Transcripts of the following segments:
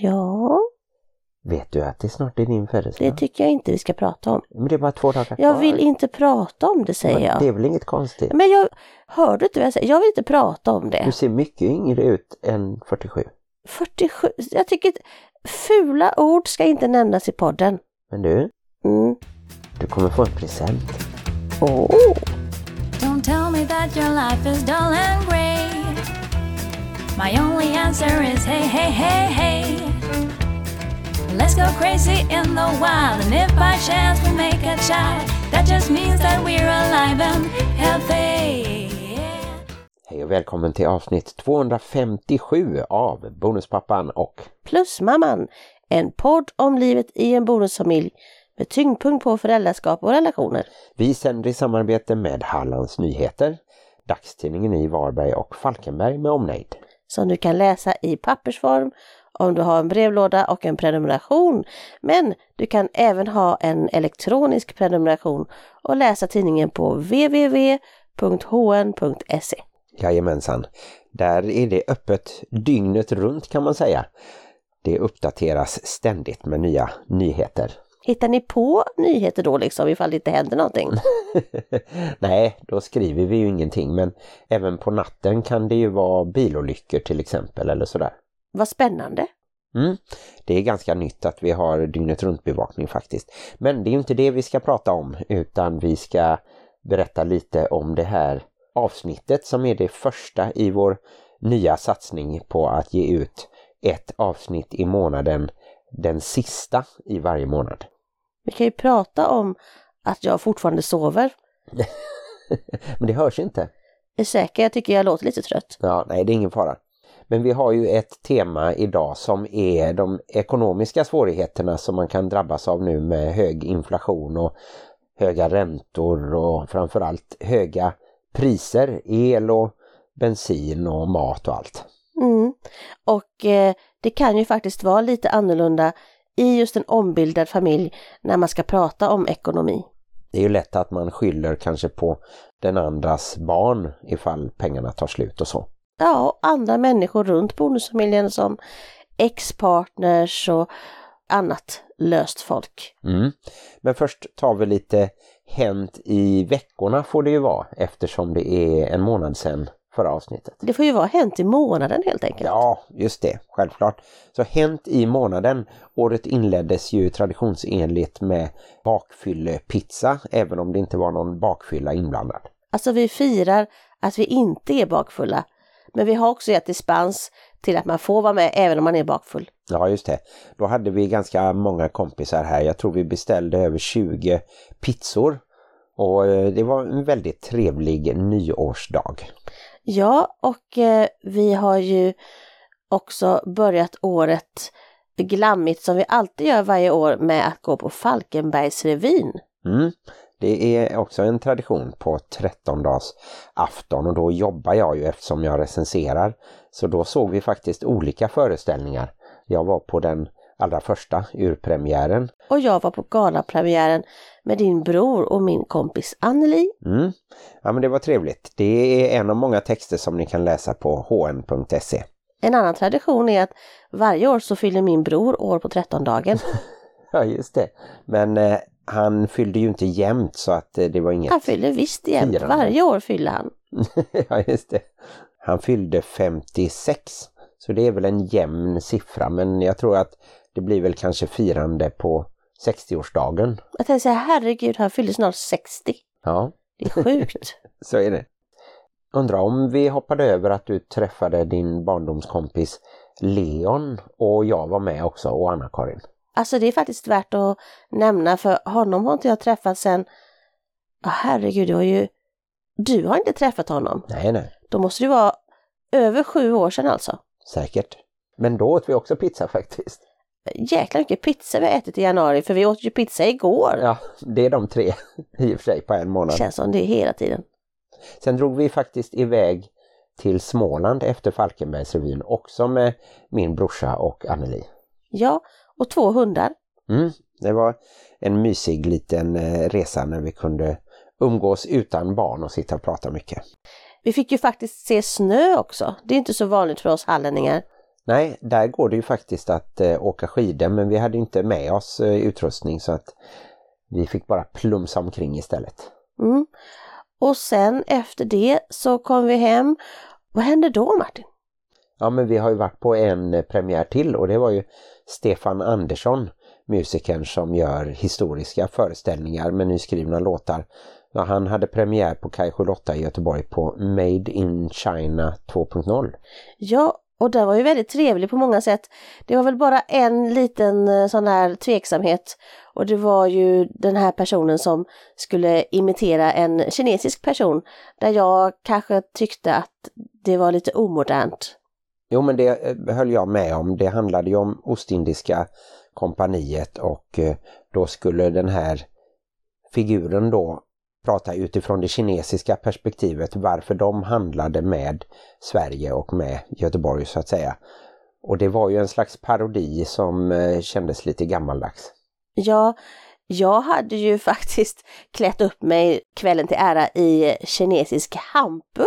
Ja, Vet du att det snart är din det födelsedag? tycker jag inte vi ska prata om. Men det är bara två dagar kvar. Jag vill inte prata om det säger Men jag. Det är väl inget konstigt? Men jag hörde inte vad jag säger. Jag vill inte prata om Du det. ser mycket yngre ut än 47. 47, jag tycker fula ord ska inte nämnas i podden. Men du, Mm. du kommer få en present. Åh, Don't tell me that your life is dull and grey. My only answer is hey, hey, hey, hey. Let's go crazy in the wild, and if by chance we make a child, that just means that we're alive and healthy. Hej och välkommen till avsnitt 257 av Bonuspappan och Plusmamman. En podd om livet i en bonusfamilj med tyngdpunkt på föräldraskap och relationer. vi sänder i samarbete med Hallands Nyheter, dagstidningen i Varberg och Falkenberg med omnejd. Som du kan läsa i pappersform om du har en brevlåda och en prenumeration. Men du kan även ha en elektronisk prenumeration och läsa tidningen på www.hn.se. Jajamensan, där är det öppet dygnet runt kan man säga. Det uppdateras ständigt med nya nyheter. Hittar ni på nyheter då liksom ifall det inte händer någonting? Nej, då skriver vi ju ingenting men även på natten kan det ju vara bilolyckor till exempel eller sådär. Vad spännande! Mm. Det är ganska nytt att vi har dygnet runt bevakning faktiskt. Men det är ju inte det vi ska prata om utan vi ska berätta lite om det här avsnittet som är det första i vår nya satsning på att ge ut ett avsnitt i månaden, den sista i varje månad. Vi kan ju prata om att jag fortfarande sover. Men det hörs inte. Är säker, jag tycker jag låter lite trött. Ja, nej det är ingen fara. Men vi har ju ett tema idag som är de ekonomiska svårigheterna som man kan drabbas av nu med hög inflation och höga räntor och framförallt höga priser, el och bensin och mat och allt. Mm. Och eh, det kan ju faktiskt vara lite annorlunda i just en ombildad familj när man ska prata om ekonomi. Det är ju lätt att man skyller kanske på den andras barn ifall pengarna tar slut och så. Ja, och andra människor runt bonusfamiljen som ex-partners och annat löst folk. Mm. Men först tar vi lite hänt i veckorna får det ju vara eftersom det är en månad sedan förra avsnittet. Det får ju vara hänt i månaden helt enkelt. Ja, just det, självklart. Så hänt i månaden. Året inleddes ju traditionsenligt med bakfyllepizza, även om det inte var någon bakfylla inblandad. Alltså vi firar att vi inte är bakfulla. Men vi har också gett dispens till att man får vara med även om man är bakfull. Ja, just det. Då hade vi ganska många kompisar här. Jag tror vi beställde över 20 pizzor. Och eh, det var en väldigt trevlig nyårsdag. Ja, och eh, vi har ju också börjat året glammigt som vi alltid gör varje år med att gå på Falkenbergsrevyn. Mm. Det är också en tradition på 13 dags afton och då jobbar jag ju eftersom jag recenserar. Så då såg vi faktiskt olika föreställningar. Jag var på den allra första urpremiären. Och jag var på galapremiären med din bror och min kompis Anneli. Mm. Ja men det var trevligt. Det är en av många texter som ni kan läsa på hn.se. En annan tradition är att varje år så fyller min bror år på 13-dagen. Ja just det. Men eh, han fyllde ju inte jämnt så att eh, det var inget... Han fyller visst. Firande. Varje år fyller han. ja just det. Han fyllde 56. Så det är väl en jämn siffra men jag tror att det blir väl kanske firande på 60-årsdagen. Jag tänkte säga, herregud, han fyller snart 60. Ja, Det är sjukt. så är det. Undrar om vi hoppade över att du träffade din barndomskompis Leon och jag var med också och Anna-Karin. Alltså det är faktiskt värt att nämna för honom har inte jag träffat sen... Ja, herregud, du har ju... Du har inte träffat honom. Nej, nej, Då måste det vara över sju år sedan alltså. säkert. Men då åt vi också pizza faktiskt. Jäklar mycket pizza vi har ätit i januari för vi åt ju pizza igår. Ja, det är de tre i och för sig på en månad. Känns som det är hela tiden. Sen drog vi faktiskt iväg till Småland efter Falkenbergsrevyn också med min brorsa och Anneli. Ja, och två hundar. Mm, det var en mysig liten eh, resa när vi kunde umgås utan barn och sitta och prata mycket. Vi fick ju faktiskt se snö också. Det är inte så vanligt för oss hallänningar. Nej, där går det ju faktiskt att eh, åka skidor men vi hade inte med oss eh, utrustning så att vi fick bara plumsa omkring istället. Mm. Och sen efter det så kom vi hem. Vad hände då Martin? Ja men vi har ju varit på en eh, premiär till och det var ju Stefan Andersson, musikern som gör historiska föreställningar med nyskrivna låtar. Ja, han hade premiär på Kaj 78 i Göteborg på Made in China 2.0. Ja, och det var ju väldigt trevlig på många sätt. Det var väl bara en liten eh, sån här tveksamhet och det var ju den här personen som skulle imitera en kinesisk person där jag kanske tyckte att det var lite omodernt. Jo men det eh, höll jag med om. Det handlade ju om Ostindiska kompaniet och eh, då skulle den här figuren då prata utifrån det kinesiska perspektivet varför de handlade med Sverige och med Göteborg så att säga. Och det var ju en slags parodi som eh, kändes lite gammaldags. Ja, jag hade ju faktiskt klätt upp mig kvällen till ära i kinesisk hampu.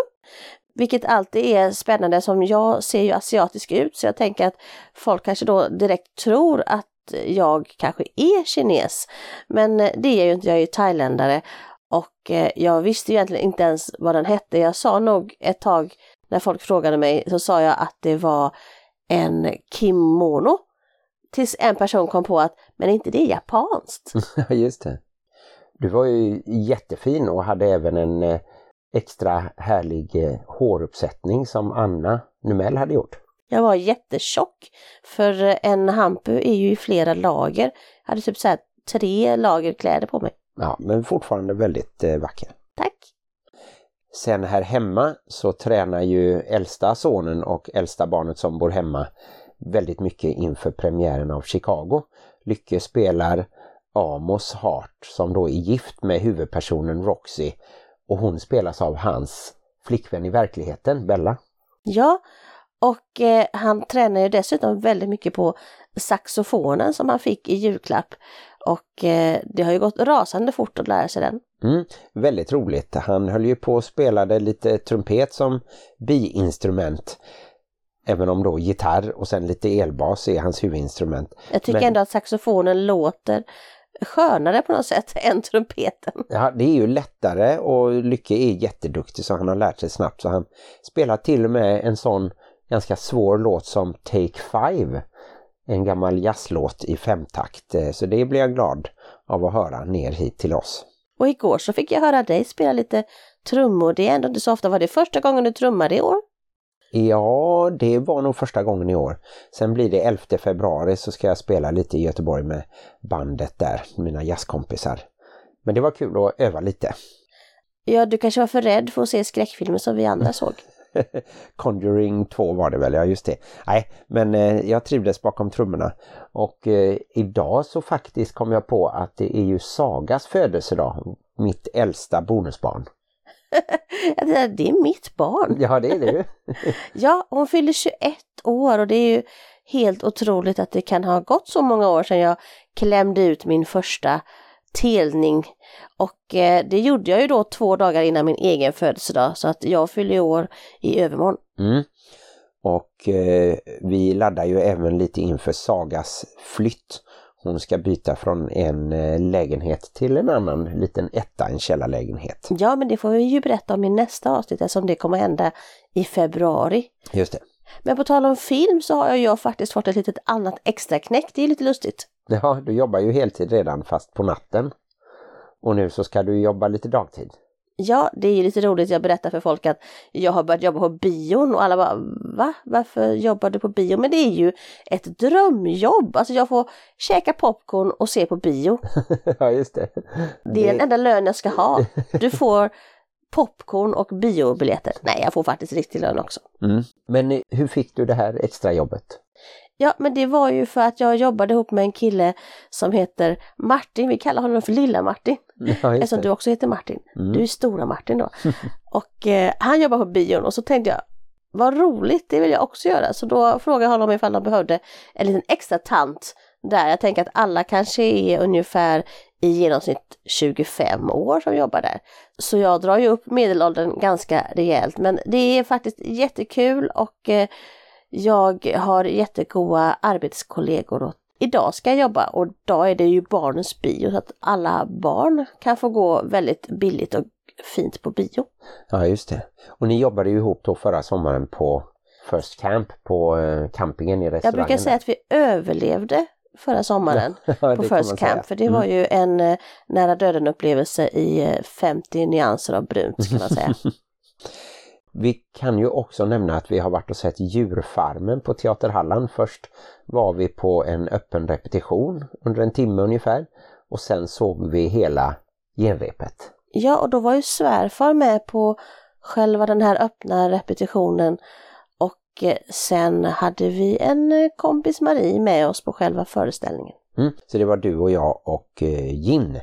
Vilket alltid är spännande som jag ser ju asiatisk ut så jag tänker att folk kanske då direkt tror att jag kanske är kines. Men eh, det är jag ju inte, jag är ju thailändare och eh, jag visste ju egentligen inte ens vad den hette. Jag sa nog ett tag när folk frågade mig så sa jag att det var en kimono. Tills en person kom på att, men är inte det japanskt? Ja just det. Du var ju jättefin och hade även en eh, extra härlig eh, håruppsättning som Anna Numell hade gjort. Jag var jättetjock för en hampu är ju i flera lager. Jag hade typ så här tre lager kläder på mig. Ja, men fortfarande väldigt eh, vacker. Tack! Sen här hemma så tränar ju äldsta sonen och äldsta barnet som bor hemma väldigt mycket inför premiären av Chicago. Lycke spelar Amos Hart som då är gift med huvudpersonen Roxy och hon spelas av hans flickvän i verkligheten, Bella. Ja, och eh, han tränar ju dessutom väldigt mycket på saxofonen som han fick i julklapp. Och eh, det har ju gått rasande fort att lära sig den. Mm, väldigt roligt. Han höll ju på och spelade lite trumpet som biinstrument. Även om då gitarr och sen lite elbas är hans huvudinstrument. Jag tycker Men- ändå att saxofonen låter skönare på något sätt än trumpeten. Ja, det är ju lättare och Lycke är jätteduktig så han har lärt sig snabbt så han spelar till och med en sån ganska svår låt som Take Five. En gammal jazzlåt i femtakt Eh, så det blir jag glad av att höra ner hit till oss. Och igår så fick jag höra dig spela lite trummor. Det är ändå inte så ofta. Var det första gången du trummade i år? Ja, det var nog första gången i år. Sen blir det 11 februari så ska jag spela lite i Göteborg med bandet där, mina jazzkompisar. Men det var kul att öva lite. Ja, du kanske var för rädd för att se skräckfilmer som vi andra såg. Conjuring 2 var det väl, ja just det. Nej, men eh, jag trivdes bakom trummorna. Och eh, idag så faktiskt kom jag på att det är ju Sagas födelsedag, mitt äldsta bonusbarn. Det är mitt barn. Ja, det är det ju. Ja, hon fyller 21 år och det är ju helt otroligt att det kan ha gått så många år sedan jag klämde ut min första telning. Och eh, det gjorde jag ju då två dagar innan min egen födelsedag så att jag fyller år i övermorgon. Mm. Och eh, vi laddar ju även lite inför Sagas flytt. Hon ska byta från en eh, lägenhet till en annan liten etta, en källarlägenhet. Ja, men det får vi ju berätta om i nästa avsnitt eftersom det kommer hända i februari. Just det. Men på tal om film så har jag faktiskt fått ett litet annat extra knäck. Det är lite lustigt. Ja, du jobbar ju heltid redan fast på natten. Och nu så ska du jobba lite dagtid. Ja, det är ju lite roligt. Jag berättar för folk att jag har börjat jobba på bion och alla bara va? Varför jobbar du på bio? Men det är ju ett drömjobb. Alltså jag får käka popcorn och se på bio. ja, just det. Det är den enda lön jag ska ha. Du får popcorn och biobiljetter. Nej, jag får faktiskt riktig lön också. Mm. Men eh, hur fick du det här extra jobbet? Ja, men det var ju för att jag jobbade ihop med en kille som heter Martin. Vi kallar honom för Lilla Martin. Ja, Eftersom du också heter Martin. Mm. Du är stora Martin då. och eh, han jobbar på bion och så tänkte jag, vad roligt, det vill jag också göra. Så då frågade jag honom ifall han behövde en liten extra tant där. Jag tänker att alla kanske är ungefär i genomsnitt 25 år som jobbar där. Så jag drar ju upp medelåldern ganska rejält. Men det är faktiskt jättekul och eh, jag har jättegoda arbetskollegor och idag ska jag jobba och då är det ju barnens bio så att alla barn kan få gå väldigt billigt och fint på bio. Ja, just det. Och ni jobbade ju ihop då förra sommaren på First Camp på eh, campingen i restaurangen. Jag brukar säga att vi överlevde förra sommaren Ja, på First säga. Camp för det var ju en eh, nära döden upplevelse i eh, 50 nyanser av brunt kan man säga. Vi kan ju också nämna att vi har varit och sett djurfarmen på Teater Halland. Först var vi på en öppen repetition under en timme ungefär och sen såg vi hela genrepet. Ja, och då var ju svärfar med på själva den här öppna repetitionen och eh, sen hade vi en eh, kompis Marie med oss på själva föreställningen. Mm. Så det var du och jag och eh, Gin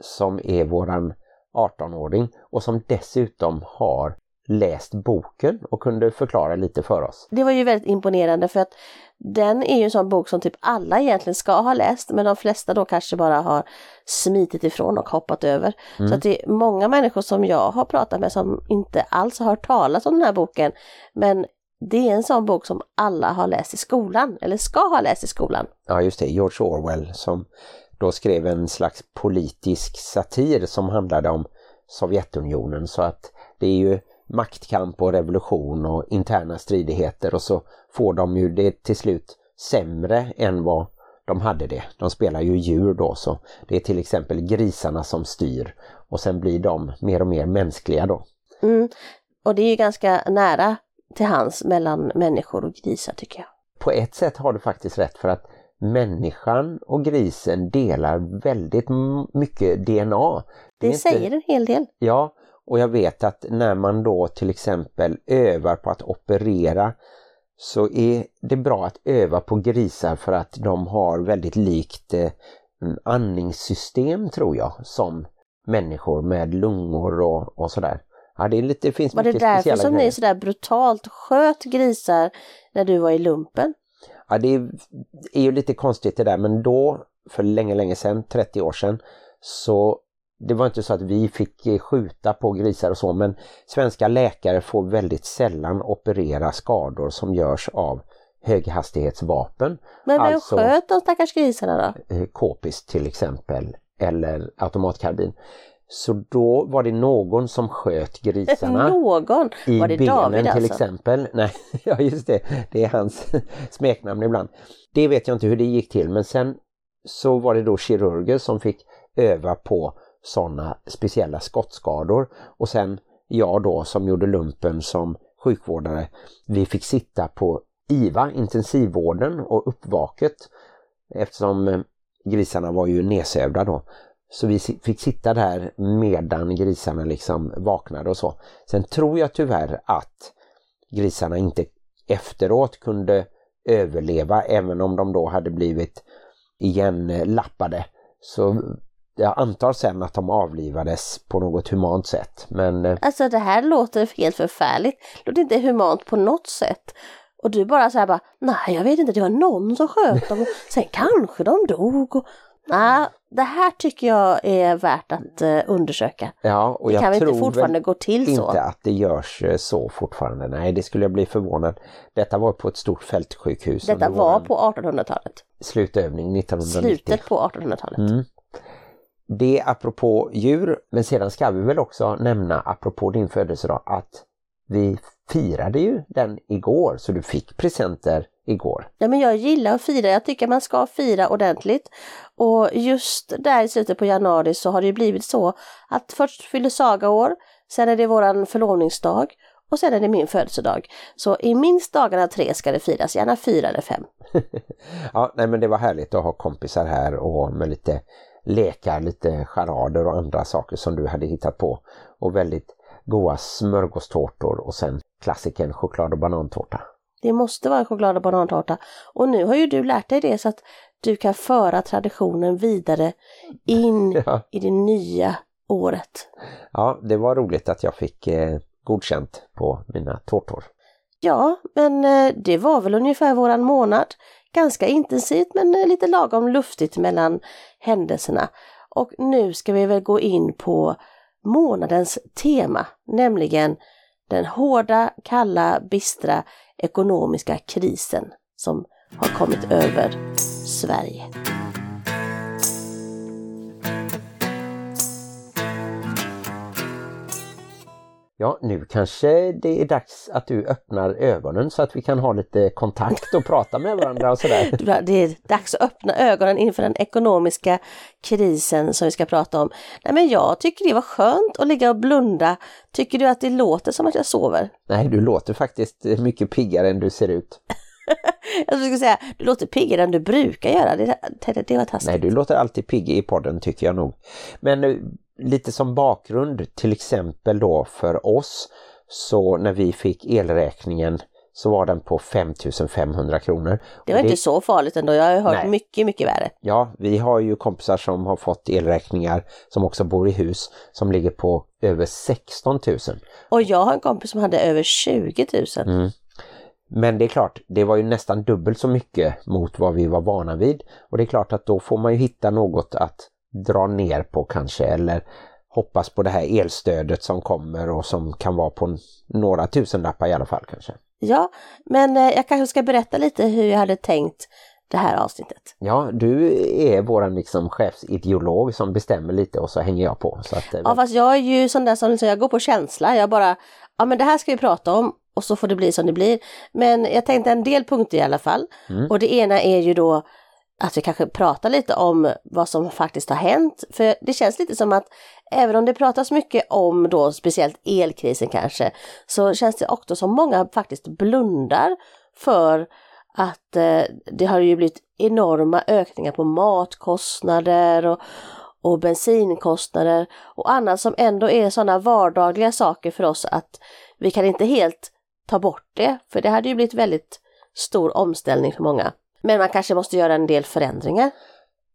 som är våran 18-åring och som dessutom har läst boken och kunde förklara lite för oss. Det var ju väldigt imponerande för att den är ju en sån bok som typ alla egentligen ska ha läst men de flesta då kanske bara har smitit ifrån och hoppat över. Så att det är många människor som jag har pratat med som inte alls har hört talas om den här boken. Men det är en sån bok som alla har läst i skolan eller ska ha läst i skolan. Ja just det, George Orwell som då skrev en slags politisk satir som handlade om Sovjetunionen så att det är ju maktkamp och revolution och interna stridigheter och så får de ju det till slut sämre än vad de hade det. De spelar ju djur då så det är till exempel grisarna som styr och sen blir de mer och mer mänskliga då. Mm. Och det är ju ganska nära till hands mellan människor och grisar tycker jag. På ett sätt har du faktiskt rätt för att människan och grisen delar väldigt mycket DNA. Det inte- säger en hel del. Ja, och jag vet att när man då till exempel övar på att operera så är det bra att öva på grisar för att de har väldigt likt eh, andningssystem tror jag som människor med lungor och, och sådär. Ja, det, är lite, det finns Var det därför som grejer. ni sådär brutalt sköt grisar när du var i lumpen? Ja, det är, är ju lite konstigt det där men då för länge, länge sedan, 30 år sedan, så det var inte så att vi fick eh, skjuta på grisar och så men svenska läkare får väldigt sällan operera skador som görs av höghastighetsvapen. Men vem Alltså- sköt de stackars grisarna då? eh, k-pist till exempel eller automatkarbin. Så då var det någon som sköt grisarna Någon? i Var det benen David till alltså? exempel. Nej, ja just det, det är hans smeknamn ibland. Det vet jag inte hur det gick till men sen så var det då kirurger som fick öva på sådana speciella skottskador och sen jag då som gjorde lumpen som sjukvårdare, vi fick sitta på IVA, intensivvården och uppvaket eftersom eh, grisarna var ju nedsövda då. Så vi fick sitta där medan grisarna liksom vaknade och så. Sen tror jag tyvärr att grisarna inte efteråt kunde överleva även om de då hade blivit igenlappade. Så jag antar sen att de avlivades på något humant sätt. Men eh, Alltså det här låter helt förfärligt. Det låter inte humant på något sätt. Och du bara så här bara, nej jag vet inte, det var någon som sköt dem och sen kanske de dog. Och... Nej, det här tycker jag är värt att eh, undersöka. ja, och Det jag kan väl tror inte fortfarande gå till så? inte att det görs eh, så fortfarande. Nej, det skulle jag bli förvånad. Detta var på ett stort fältsjukhus. Detta var på 1800-talet. slutövning 1990. Slutet på 1800-talet. Mm. Det apropå djur, men sedan ska vi väl också nämna apropå din födelsedag att vi firade ju den igår så du fick presenter igår. Ja, men jag gillar att fira, jag tycker man ska fira ordentligt. Och just där i slutet på januari så har det ju blivit så att först fyller Saga år, sen är det våran förlovningsdag och sen är det min födelsedag. Så i minst dagarna tre ska det firas, gärna fyra eller fem. Ja, nej men det var härligt att ha kompisar här och med lite lekar, lite charader och andra saker som du hade hittat på. Och väldigt goda smörgåstårtor och sen klassiken choklad och banantårta. Det måste vara choklad och banantårta. Och nu har ju du lärt dig det så att du kan föra traditionen vidare in Ja. i det nya året. ja, det var roligt att jag fick eh, godkänt på mina tårtor. Ja, men eh, det var väl ungefär våran månad. Ganska intensivt men lite lagom luftigt mellan händelserna. Och nu ska vi väl gå in på månadens tema, nämligen den hårda, kalla, bistra ekonomiska krisen som har kommit över Sverige. Ja, nu kanske det är dags att du öppnar ögonen så att vi kan ha lite kontakt och prata med varandra och sådär. Det är dags att öppna ögonen inför den ekonomiska krisen som vi ska prata om. Nej men jag tycker det var skönt att ligga och blunda. Tycker du att det låter som att jag sover? Nej, du låter faktiskt mycket piggare än du ser ut. jag skulle säga, du låter piggare än du brukar göra. Det, det, det var taskigt. Nej, du låter alltid pigg i podden tycker jag nog. Men eh, lite som bakgrund till exempel då för oss så när vi fick elräkningen så var den på 5500 kronor. Det var det... inte så farligt ändå, jag har hört Nej. mycket, mycket värre. Ja, vi har ju kompisar som har fått elräkningar som också bor i hus som ligger på över 16 000. Och jag har en kompis som hade över 20 000. Mm. Men det är klart, det var ju nästan dubbelt så mycket mot vad vi var vana vid. Och det är klart att då får man ju hitta något att dra ner på kanske eller hoppas på det här elstödet som kommer och som kan vara på några tusenlappar i alla fall kanske. Ja, men eh, jag kanske ska berätta lite hur jag hade tänkt det här avsnittet. Ja, du är våran liksom chefsideolog som bestämmer lite och så hänger jag på. Så att, eh, ja, fast jag är ju sån där som liksom, jag går på känsla. Jag bara, ja men det här ska vi prata om och så får det bli som det blir. Men jag tänkte en del punkter i alla fall. Mm. Och det ena är ju då att vi kanske pratar lite om vad som faktiskt har hänt. För det känns lite som att även om det pratas mycket om då speciellt elkrisen kanske, så känns det också som många faktiskt blundar för att eh, det har ju blivit enorma ökningar på matkostnader och, och bensinkostnader och annat som ändå är sådana vardagliga saker för oss att vi kan inte helt ta bort det, för det hade ju blivit väldigt stor omställning för många. Men man kanske måste göra en del förändringar.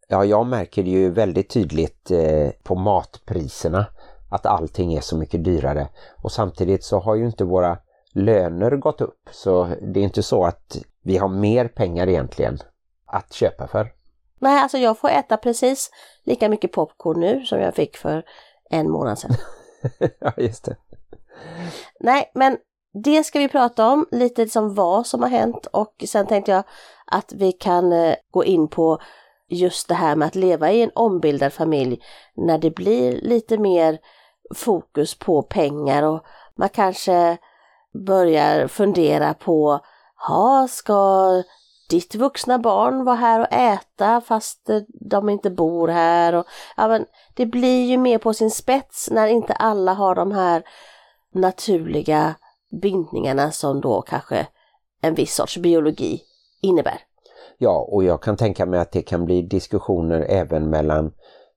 Ja, jag märker det ju väldigt tydligt eh, på matpriserna att allting är så mycket dyrare. Och samtidigt så har ju inte våra löner gått upp. Så det är inte så att vi har mer pengar egentligen att köpa för. Nej, alltså jag får äta precis lika mycket popcorn nu som jag fick för en månad sedan. ja, just det. Nej, men det ska vi prata om, lite som vad som har hänt och sen tänkte jag att vi kan eh, gå in på just det här med att leva i en ombildad familj när det blir lite mer fokus på pengar och man kanske börjar fundera på, ha ska ditt vuxna barn vara här och äta fast eh, de inte bor här? Och, ja, men det blir ju mer på sin spets när inte alla har de här naturliga bindningarna som då kanske en viss sorts biologi innebär. Ja, och jag kan tänka mig att det kan bli diskussioner även mellan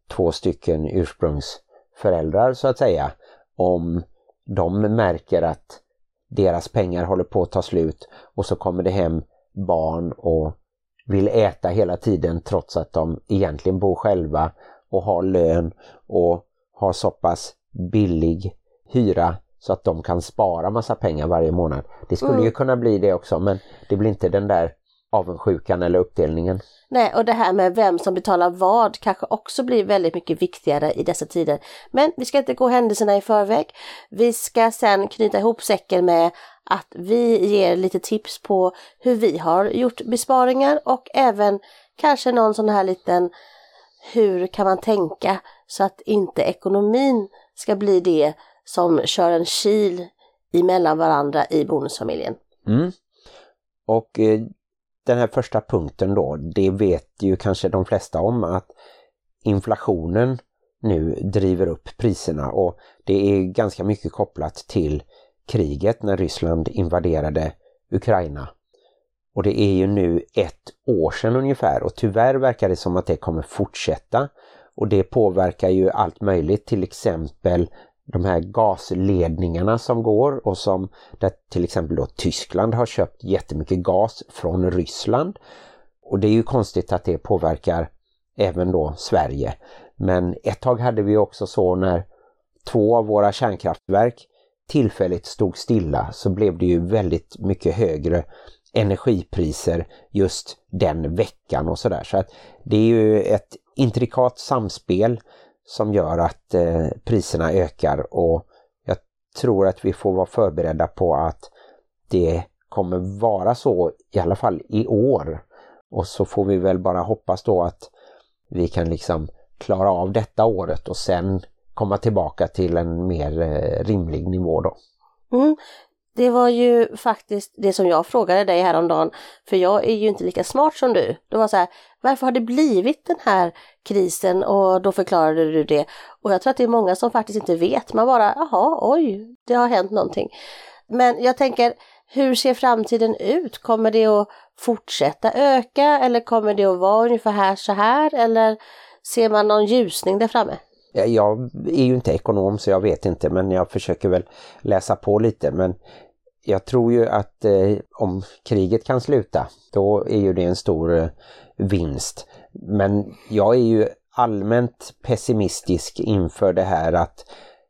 två stycken ursprungsföräldrar så att säga. Om de märker att deras pengar håller på att ta slut och så kommer det hem barn och vill äta hela tiden trots att de egentligen bor själva och har lön och har så pass billig hyra så att de kan spara massa pengar varje månad. Det skulle mm. ju kunna bli det också men det blir inte den där avundsjukan eller uppdelningen. Nej, och det här med vem som betalar vad kanske också blir väldigt mycket viktigare i dessa tider. Men vi ska inte gå händelserna i förväg. Vi ska sen knyta ihop säcken med att vi ger lite tips på hur vi har gjort besparingar och även kanske någon sån här liten hur kan man tänka så att inte ekonomin ska bli det som kör en kil emellan varandra i bonusfamiljen. Mm. Och eh, den här första punkten då, det vet ju kanske de flesta om att inflationen nu driver upp priserna och det är ganska mycket kopplat till kriget när Ryssland invaderade Ukraina. Och det är ju nu ett år sedan ungefär och tyvärr verkar det som att det kommer fortsätta. Och det påverkar ju allt möjligt, till exempel de här gasledningarna som går och som där till exempel då Tyskland har köpt jättemycket gas från Ryssland. Och det är ju konstigt att det påverkar även då Sverige. Men ett tag hade vi också så när två av våra kärnkraftverk tillfälligt stod stilla så blev det ju väldigt mycket högre energipriser just den veckan och sådär. Så att det är ju ett intrikat samspel som gör att eh, priserna ökar och jag tror att vi får vara förberedda på att det kommer vara så i alla fall i år. Och så får vi väl bara hoppas då att vi kan liksom klara av detta året och sen komma tillbaka till en mer eh, rimlig nivå då. Mm. Det var ju faktiskt det som jag frågade dig häromdagen, för jag är ju inte lika smart som du. Det var så här, varför har det blivit den här krisen? Och då förklarade du det. Och jag tror att det är många som faktiskt inte vet, man bara, jaha, oj, det har hänt någonting. Men jag tänker, hur ser framtiden ut? Kommer det att fortsätta öka eller kommer det att vara ungefär här så här eller ser man någon ljusning där framme? Eh, jag är ju inte ekonom så jag vet inte men jag försöker väl läsa på lite men jag tror ju att eh, om kriget kan sluta då är ju det en stor eh, vinst. Men jag är ju allmänt pessimistisk inför det här att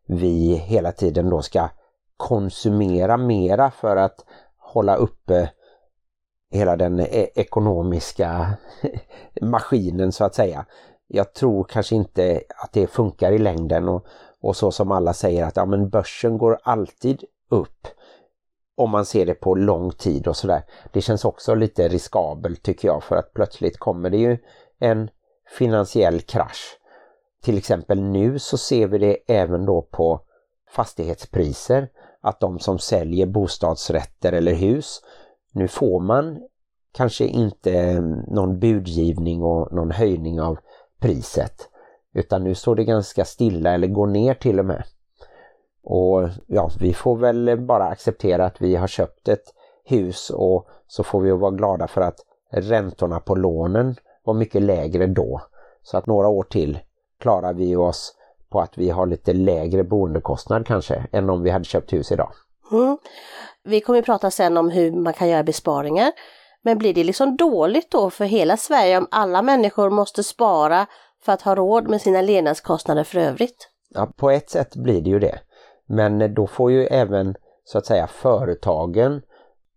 vi hela tiden då ska konsumera mera för att hålla uppe hela den eh, ekonomiska maskinen så att säga. Jag tror kanske inte att det funkar i längden och, och så som alla säger att ja, men börsen går alltid upp om man ser det på lång tid och sådär. Det känns också lite riskabelt tycker jag för att plötsligt kommer det ju en finansiell krasch. Till exempel nu så ser vi det även då på fastighetspriser att de som säljer bostadsrätter eller hus, nu får man kanske inte någon budgivning och någon höjning av priset. Utan nu står det ganska stilla eller går ner till och med. Och ja, vi får väl bara acceptera att vi har köpt ett hus och så får vi vara glada för att räntorna på lånen var mycket lägre då. Så att några år till klarar vi oss på att vi har lite lägre boendekostnad kanske än om vi hade köpt hus idag. Mm. Vi kommer att prata sen om hur man kan göra besparingar. Men blir det liksom dåligt då för hela Sverige om alla människor måste spara för att ha råd med sina levnadskostnader för övrigt? Ja, på ett sätt blir det ju det. Men då får ju även så att säga företagen,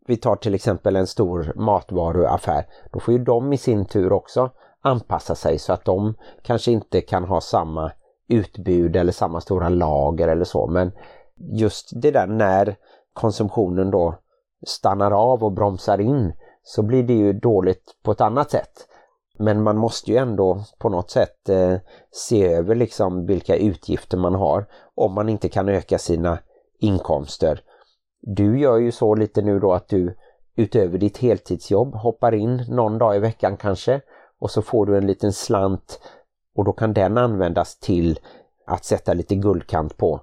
vi tar till exempel en stor matvaruaffär, då får ju de i sin tur också anpassa sig så att de kanske inte kan ha samma utbud eller samma stora lager eller så. Men just det där när konsumtionen då stannar av och bromsar in så blir det ju dåligt på ett annat sätt. Men man måste ju ändå på något sätt eh, se över liksom vilka utgifter man har om man inte kan öka sina inkomster. Du gör ju så lite nu då att du utöver ditt heltidsjobb hoppar in någon dag i veckan kanske och så får du en liten slant och då kan den användas till att sätta lite guldkant på.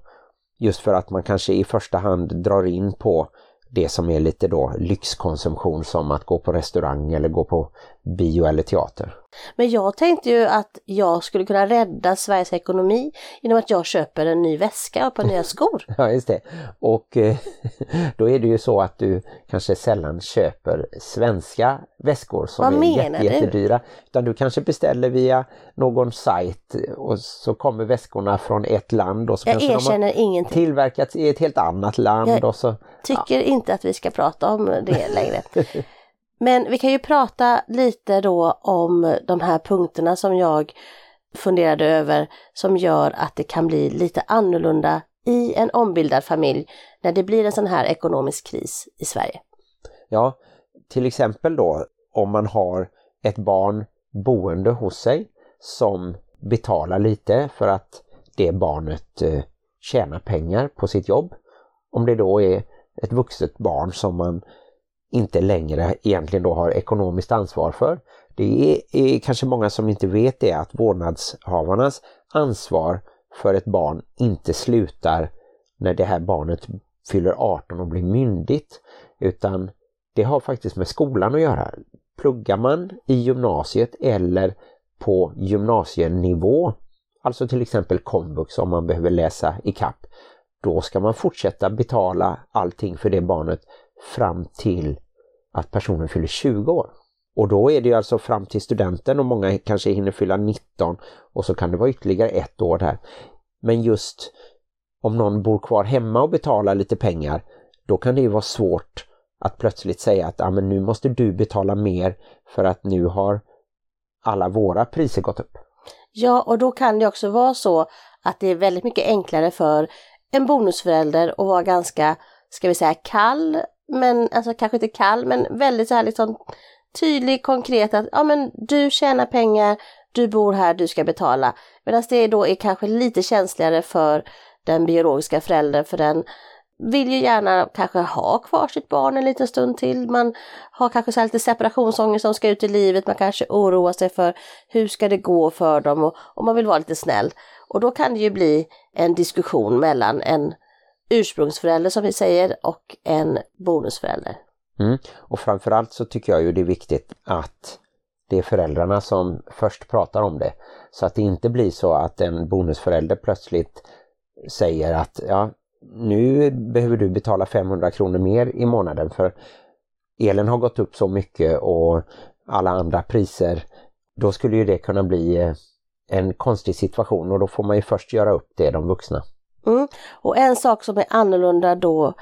Just för att man kanske i första hand drar in på det som är lite då lyxkonsumtion som att gå på restaurang eller gå på bio eller teater. Men jag tänkte ju att jag skulle kunna rädda Sveriges ekonomi genom att jag köper en ny väska och ett par nya skor. ja, just det. Och eh, då är det ju så att du kanske sällan köper svenska väskor som Vad är jätte, jättedyra. Utan du kanske beställer via någon sajt och så kommer väskorna från ett land och så Jag kanske de erkänner har ingenting. tillverkats i ett helt annat land Jag och så Tycker inte att vi ska prata om det längre. Men vi kan ju prata lite då om de här punkterna som jag funderade över som gör att det kan bli lite annorlunda i en ombildad familj när det blir en sån här ekonomisk kris i Sverige. Ja, till exempel då om man har ett barn boende hos sig som betalar lite för att det barnet eh, tjänar pengar på sitt jobb. Om det då är ett vuxet barn som man inte längre egentligen då har ekonomiskt ansvar för. Det är, är kanske många som inte vet det att vårdnadshavarnas ansvar för ett barn inte slutar när det här barnet fyller 18 och blir myndigt utan det har faktiskt med skolan att göra. Pluggar man i gymnasiet eller på gymnasienivå, alltså till exempel komvux om man behöver läsa i kapp, då ska man fortsätta betala allting för det barnet fram till att personen fyller 20 år. Och då är det alltså fram till studenten och många kanske hinner fylla 19 och så kan det vara ytterligare ett år där. Men just om någon bor kvar hemma och betalar lite pengar, då kan det ju vara svårt att plötsligt säga att ah, men nu måste du betala mer för att nu har alla våra priser gått upp. Ja, och då kan det också vara så att det är väldigt mycket enklare för en bonusförälder att vara ganska, ska vi säga, kall men alltså kanske inte kall, men väldigt så här liksom tydlig, konkret att ja men du tjänar pengar, du bor här, du ska betala. Medan det då är kanske lite känsligare för den biologiska föräldern, för den vill ju gärna kanske ha kvar sitt barn en liten stund till. Man har kanske så lite separationsångest som ska ut i livet. Man kanske oroar sig för hur ska det gå för dem och, och man vill vara lite snäll. Och då kan det ju bli en diskussion mellan en ursprungsförälder som vi säger och en bonusförälder. Mm. Och framförallt så tycker jag ju det är viktigt att det är föräldrarna som först pratar om det. Så att det inte blir så att en bonusförälder plötsligt säger att ja, nu behöver du betala 500 kronor mer i månaden för elen har gått upp så mycket och alla andra priser. Då skulle ju det kunna bli eh, en konstig situation och då får man ju först göra upp det, de vuxna. Mm. Och en sak som är annorlunda då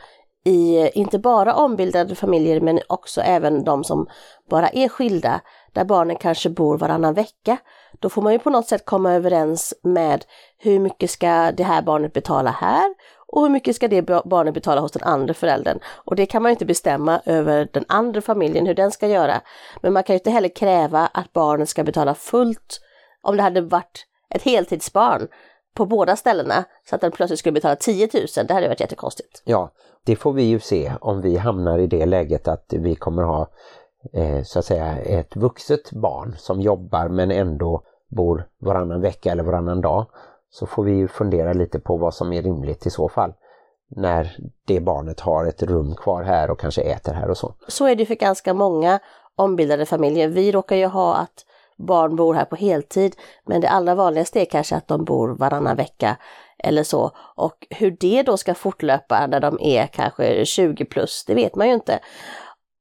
i inte bara ombildade familjer men också även de som bara är skilda, där barnen kanske bor varannan vecka. Då får man ju på något sätt komma överens med hur mycket ska det här barnet betala här och hur mycket ska det barnet betala hos den andra föräldern. Och det kan man inte bestämma över den andra familjen hur den ska göra. Men man kan ju inte heller kräva att barnet ska betala fullt om det hade varit ett heltidsbarn på båda ställena så att den plötsligt skulle betala 10 000. Det hade varit jättekonstigt. Ja, det får vi ju se om vi hamnar i det läget att vi kommer ha eh, så att säga ett vuxet barn som jobbar men ändå bor varannan vecka eller varannan dag. Så får vi fundera lite på vad som är rimligt i så fall. När det barnet har ett rum kvar här och kanske äter här och så. Så är det för ganska många ombildade familjer. Vi råkar ju ha att barn bor här på heltid, men det allra vanligaste är kanske att de bor varannan vecka eller så. Och hur det då ska fortlöpa när de är kanske 20 plus, det vet man ju inte.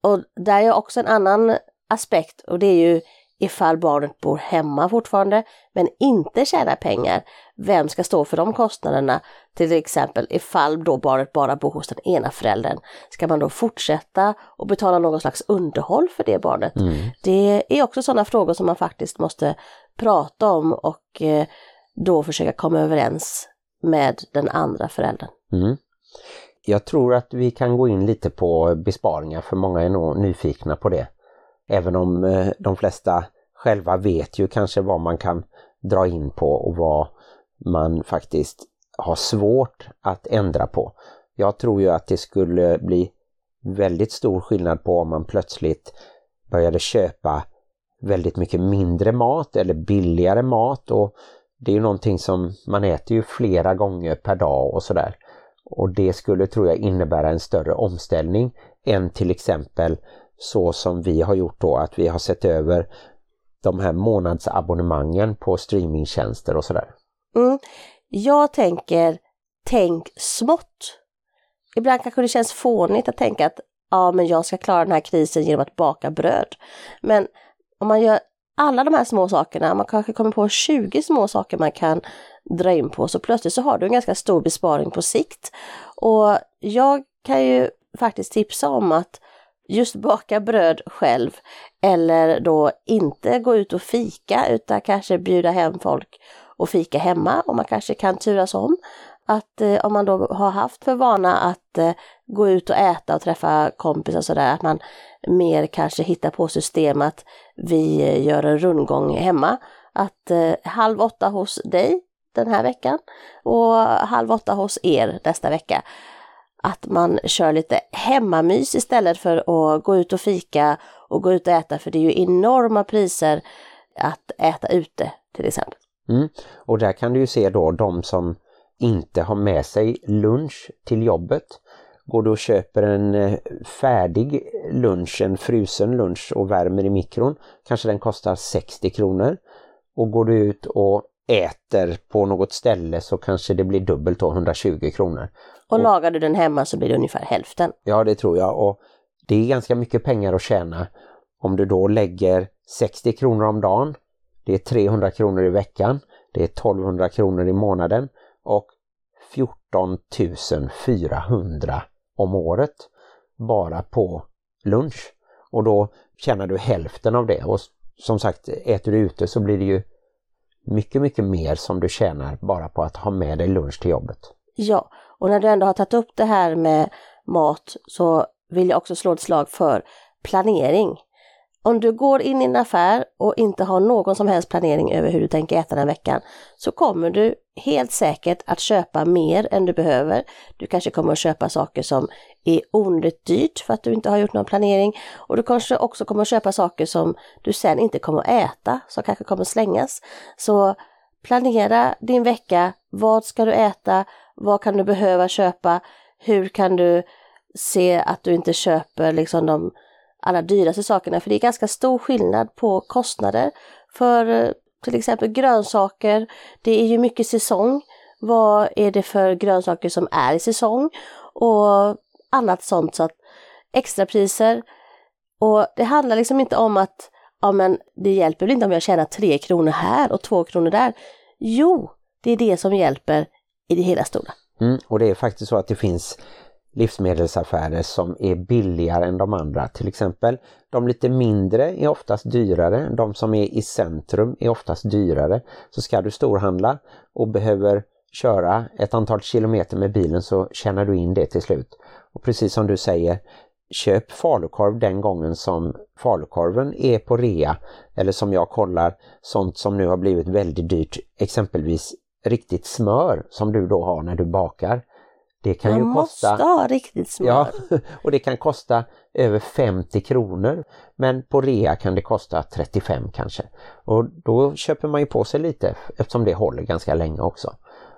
Och där är också en annan aspekt och det är ju ifall barnet bor hemma fortfarande men inte tjänar pengar. Vem ska stå för de kostnaderna? Till exempel ifall då barnet bara bor hos den ena föräldern. Ska man då fortsätta och betala någon slags underhåll för det barnet? Mm. Det är också sådana frågor som man faktiskt måste prata om och eh, då försöka komma överens med den andra föräldern. Mm. Jag tror att vi kan gå in lite på besparingar för många är nog nyfikna på det. Även om eh, de flesta själva vet ju kanske vad man kan dra in på och vad man faktiskt har svårt att ändra på. Jag tror ju att det skulle bli väldigt stor skillnad på om man plötsligt började köpa väldigt mycket mindre mat eller billigare mat och det är ju någonting som man äter ju flera gånger per dag och sådär. Och det skulle tror jag innebära en större omställning än till exempel så som vi har gjort då att vi har sett över de här månadsabonnemangen på streamingtjänster och sådär. Mm. Jag tänker, tänk smått. Ibland kanske det känns fånigt att tänka att ja, men jag ska klara den här krisen genom att baka bröd. Men om man gör alla de här små sakerna, man kanske kommer på 20 små saker man kan dra in på, så plötsligt så har du en ganska stor besparing på sikt. Och jag kan ju faktiskt tipsa om att just baka bröd själv eller då inte gå ut och fika utan kanske bjuda hem folk och fika hemma och man kanske kan turas om. Att eh, om man då har haft för vana att eh, gå ut och äta och träffa kompisar sådär, att man mer kanske hittar på system att vi eh, gör en rundgång hemma. Att eh, halv åtta hos dig den här veckan och halv åtta hos er nästa vecka att man kör lite hemmamys istället för att gå ut och fika och gå ut och äta för det är ju enorma priser att äta ute till exempel. Mm. Och där kan du ju se då de som inte har med sig lunch till jobbet. Går du och köper en eh, färdig lunch, en frusen lunch och värmer i mikron, kanske den kostar 60 kronor. Och går du ut och äter på något ställe så kanske det blir dubbelt då, 120 kronor. Och, och lagar du den hemma så blir det ungefär hälften. Ja det tror jag och det är ganska mycket pengar att tjäna om du då lägger 60 kronor om dagen. Det är 300 kronor i veckan. Det är 1200 kronor i månaden och 14 400 om året bara på lunch. Och då tjänar du hälften av det och som sagt äter du ute så blir det ju mycket, mycket mer som du tjänar bara på att ha med dig lunch till jobbet. Ja, och när du ändå har tagit upp det här med mat så vill jag också slå ett slag för planering. Om du går in i en affär och inte har någon som helst planering över hur du tänker äta den veckan så kommer du helt säkert att köpa mer än du behöver. Du kanske kommer att köpa saker som är onödigt dyrt för att du inte har gjort någon planering och du kanske också kommer att köpa saker som du sen inte kommer att äta, som kanske kommer att slängas. Så planera din vecka. Vad ska du äta? Vad kan du behöva köpa? Hur kan du se att du inte köper liksom de allra dyraste sakerna? För det är ganska stor skillnad på kostnader för eh, till exempel grönsaker. Det är ju mycket säsong. Vad är det för grönsaker som är i säsong? Och annat sånt. Så att extrapriser. Och det handlar liksom inte om att ja men det hjälper väl inte om jag tjänar 3 kronor här och 2 kronor där. Jo, det är det som hjälper i det hela stora. Mm, och det är faktiskt så att det finns livsmedelsaffärer som är billigare än de andra. Till exempel de lite mindre är oftast dyrare, de som är i centrum är oftast dyrare. Så ska du storhandla och behöver köra ett antal kilometer med bilen så tjänar du in det till slut. Och precis som du säger, köp falukorv den gången som falukorven är på rea. Eller som jag kollar, sånt som nu har blivit väldigt dyrt, exempelvis riktigt smör som du då har när du bakar. Det kan Man ju kosta... måste ha riktigt smör. Ja, och det kan kosta över 50 kronor. Men på rea kan det kosta 35 kanske. Och då köper man ju på sig lite eftersom det håller ganska länge också.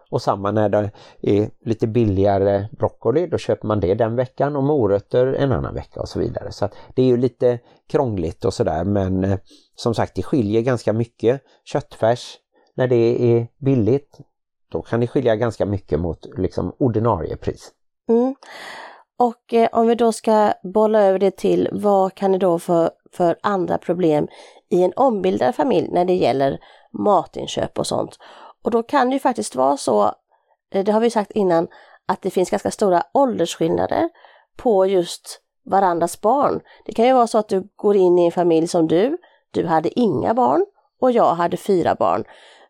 Och samma när det är lite billigare broccoli, då köper man det den veckan och morötter en annan vecka och så vidare. Så det är ju lite krångligt och sådär men eh, som sagt det skiljer ganska mycket. Köttfärs, när det är billigt, då kan det skilja ganska mycket mot liksom ordinarie pris. Mm. Och eh, om vi då ska bolla över det till vad kan det då för, för andra problem i en ombildad familj när det gäller matinköp och sånt. Och då kan det ju faktiskt vara så, eh, det har vi sagt innan, att det finns ganska stora åldersskillnader på just varandras barn. Det kan ju vara så att du går in i en familj som du, du hade inga barn och jag hade fyra barn.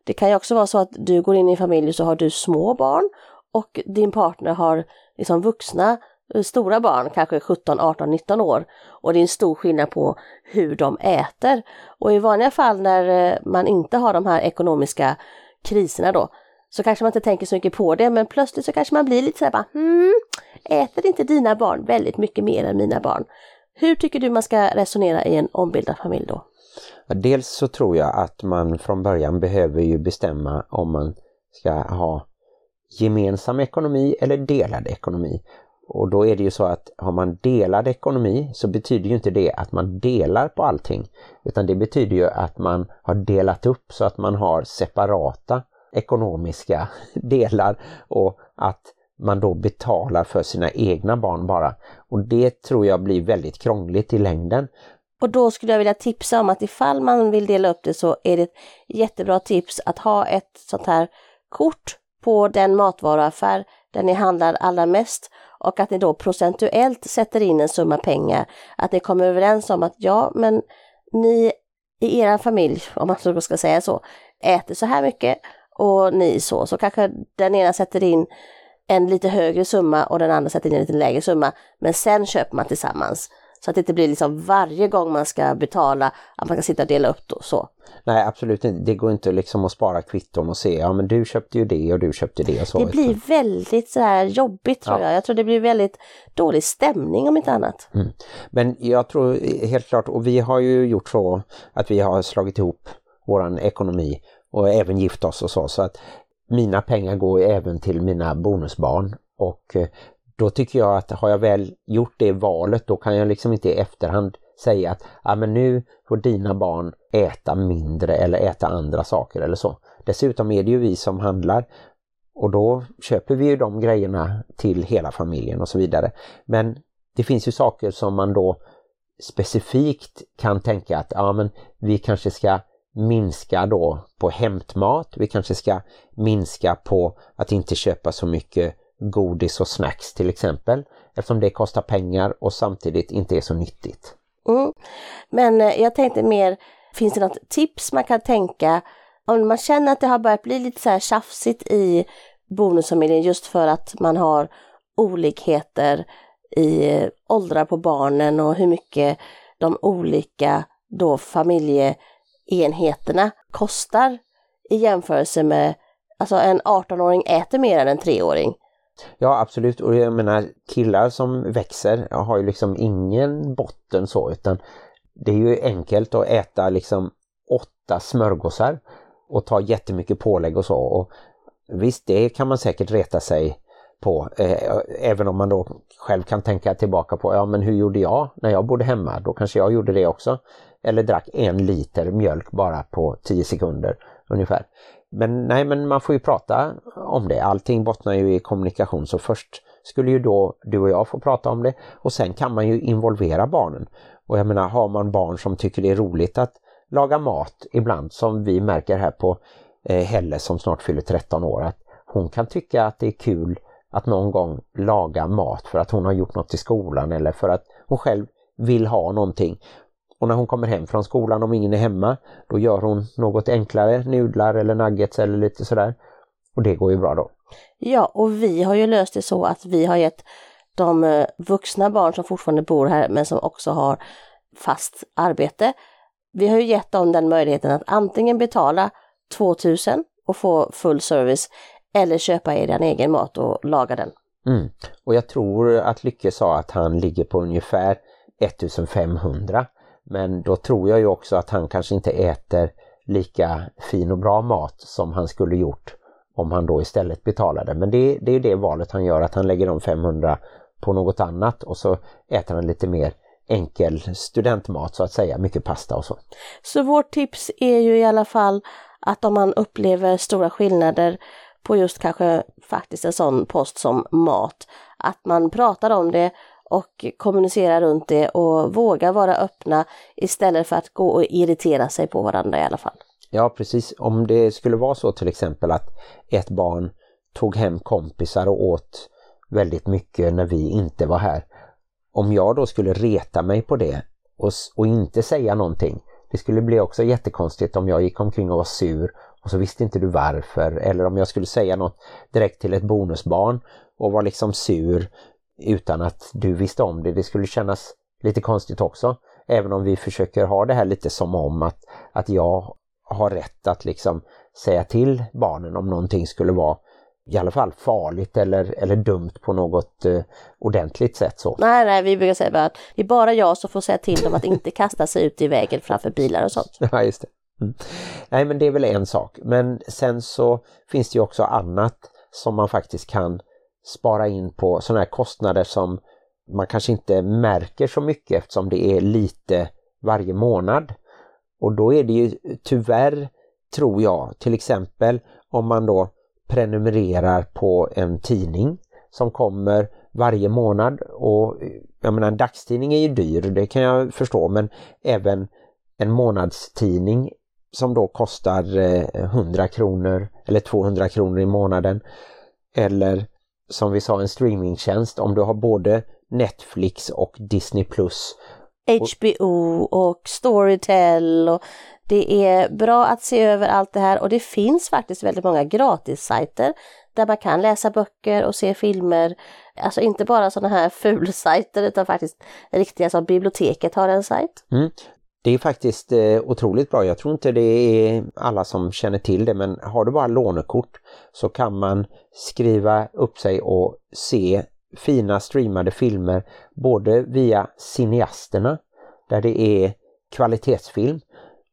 Det kan ju också vara så att du går in i en familj och så har du små barn och din partner har liksom vuxna eh, stora barn, kanske 17, 18, 19 år och det är en stor skillnad på hur de äter. Och i vanliga fall när eh, man inte har de här ekonomiska kriserna då, så kanske man inte tänker så mycket på det, men plötsligt så kanske man blir lite så här bara, hmm, äter inte dina barn väldigt mycket mer än mina barn? Hur tycker du man ska resonera i en ombildad familj då? Dels så tror jag att man från början behöver ju bestämma om man ska ha gemensam ekonomi eller delad ekonomi. Och då är det ju så att har man delad ekonomi så betyder ju inte det att man delar på allting. Utan det betyder ju att man har delat upp så att man har separata ekonomiska delar och att man då betalar för sina egna barn bara. Och det tror jag blir väldigt krångligt i längden. Och då skulle jag vilja tipsa om att ifall man vill dela upp det så är det ett jättebra tips att ha ett sånt här kort på den matvaruaffär där ni handlar allra mest och att ni då procentuellt sätter in en summa pengar. Att ni kommer överens om att ja, men ni i er familj, om man så ska säga så, äter så här mycket och ni så. Så kanske den ena sätter in en lite högre summa och den andra sätter in en lite lägre summa. Men sen köper man tillsammans. Så att det inte blir liksom varje gång man ska betala att man kan sitta och dela upp då så. Nej absolut inte, det går inte liksom att spara kvitton och se, ja men du köpte ju det och du köpte det och så. Det blir väldigt så här jobbigt tror ja. jag. Jag tror det blir väldigt dålig stämning om inte annat. Mm. Men jag tror helt klart, och vi har ju gjort så att vi har slagit ihop våran ekonomi och även gift oss och så. Så att mina pengar går även till mina bonusbarn och eh, då tycker jag att har jag väl gjort det valet då kan jag liksom inte i efterhand säga att ah, men nu får dina barn äta mindre eller äta andra saker eller så. Dessutom är det ju vi som handlar och då köper vi ju de grejerna till hela familjen och så vidare. Men det finns ju saker som man då specifikt kan tänka att ja, men vi kanske ska minska då på hämtmat. Vi kanske ska minska på att inte köpa så mycket godis och snacks till exempel. Eftersom det kostar pengar och samtidigt inte är så nyttigt. Mm. Men eh, jag tänkte mer, finns det något tips man kan tänka om man känner att det har börjat bli lite så här tjafsigt i bonusfamiljen just för att man har olikheter i eh, åldrar på barnen och hur mycket de olika då familjeenheterna kostar i jämförelse med, alltså en 18-åring äter mer än en 3-åring. Ja absolut och jag menar killar som växer har ju liksom ingen botten så utan det är ju enkelt att äta liksom åtta smörgåsar och ta jättemycket pålägg och så. Och visst, det kan man säkert reta sig på. Eh, även om man då själv kan tänka tillbaka på, ja men hur gjorde jag när jag bodde hemma? Då kanske jag gjorde det också. Eller drack en liter mjölk bara på 10 sekunder ungefär. Men nej, men man får ju prata om det. Allting bottnar ju i kommunikation så först skulle ju då du och jag få prata om det och sen kan man ju involvera barnen. Och jag menar, har man barn som tycker det är roligt att laga mat ibland som vi märker här på eh, Helle som snart fyller 13 år att hon kan tycka att det är kul att någon gång laga mat för att hon har gjort något i skolan eller för att hon själv vill ha någonting. Och när hon kommer hem från skolan om ingen är hemma då gör hon något enklare, nudlar eller nuggets eller lite sådär. Och det går ju bra då. Ja, och vi har ju löst det så att vi har gett de eh, vuxna barn som fortfarande bor här men som också har fast arbete. Vi har ju gett dem den möjligheten att antingen betala 2000 och få full service eller köpa er egen mat och laga den. Mm. Och jag tror att Lycke sa att han ligger på ungefär 1500 men då tror jag ju också att han kanske inte äter lika fin och bra mat som han skulle gjort om han då istället betalade. Men det, det är det valet han gör, att han lägger de 500 på något annat och så äter han lite mer enkel studentmat så att säga, mycket pasta och så. Så vårt tips är ju i alla fall att om man upplever stora skillnader på just kanske faktiskt en sån post som mat, att man pratar om det och kommunicera runt det och våga vara öppna istället för att gå och irritera sig på varandra i alla fall. Ja precis, om det skulle vara så till exempel att ett barn tog hem kompisar och åt väldigt mycket när vi inte var här. Om jag då skulle reta mig på det och, och inte säga någonting, det skulle bli också jättekonstigt om jag gick omkring och var sur och så visste inte du varför. Eller om jag skulle säga något direkt till ett bonusbarn och var liksom sur utan att du visste om det. Det skulle kännas lite konstigt också. Även om vi försöker ha det här lite som om att, att jag har rätt att liksom säga till barnen om någonting skulle vara i alla fall farligt eller, eller dumt på något eh, ordentligt sätt. Så. Nej, nej, vi brukar säga att det är bara jag som får säga till dem att inte kasta sig ut i vägen framför bilar och sånt. Ja, just det. Mm. Nej, men det är väl en sak. Men sen så finns det ju också annat som man faktiskt kan spara in på sådana här kostnader som man kanske inte märker så mycket eftersom det är lite varje månad. Och då är det ju tyvärr, tror jag, till exempel om man då prenumererar på en tidning som kommer varje månad och jag menar en dagstidning är ju dyr, det kan jag förstå, men även en månadstidning som då kostar eh, 100 kronor eller 200 kronor i månaden eller som vi sa en streamingtjänst om du har både Netflix och Disney Plus. HBO och Storytel och det är bra att se över allt det här och det finns faktiskt väldigt många gratissajter där man kan läsa böcker och se filmer. Alltså inte bara sådana här fulsajter utan faktiskt riktiga som biblioteket har en sajt. Mm. Det är faktiskt eh, otroligt bra. Jag tror inte det är alla som känner till det men har du bara lånekort så kan man skriva upp sig och se fina streamade filmer både via cineasterna där det är kvalitetsfilm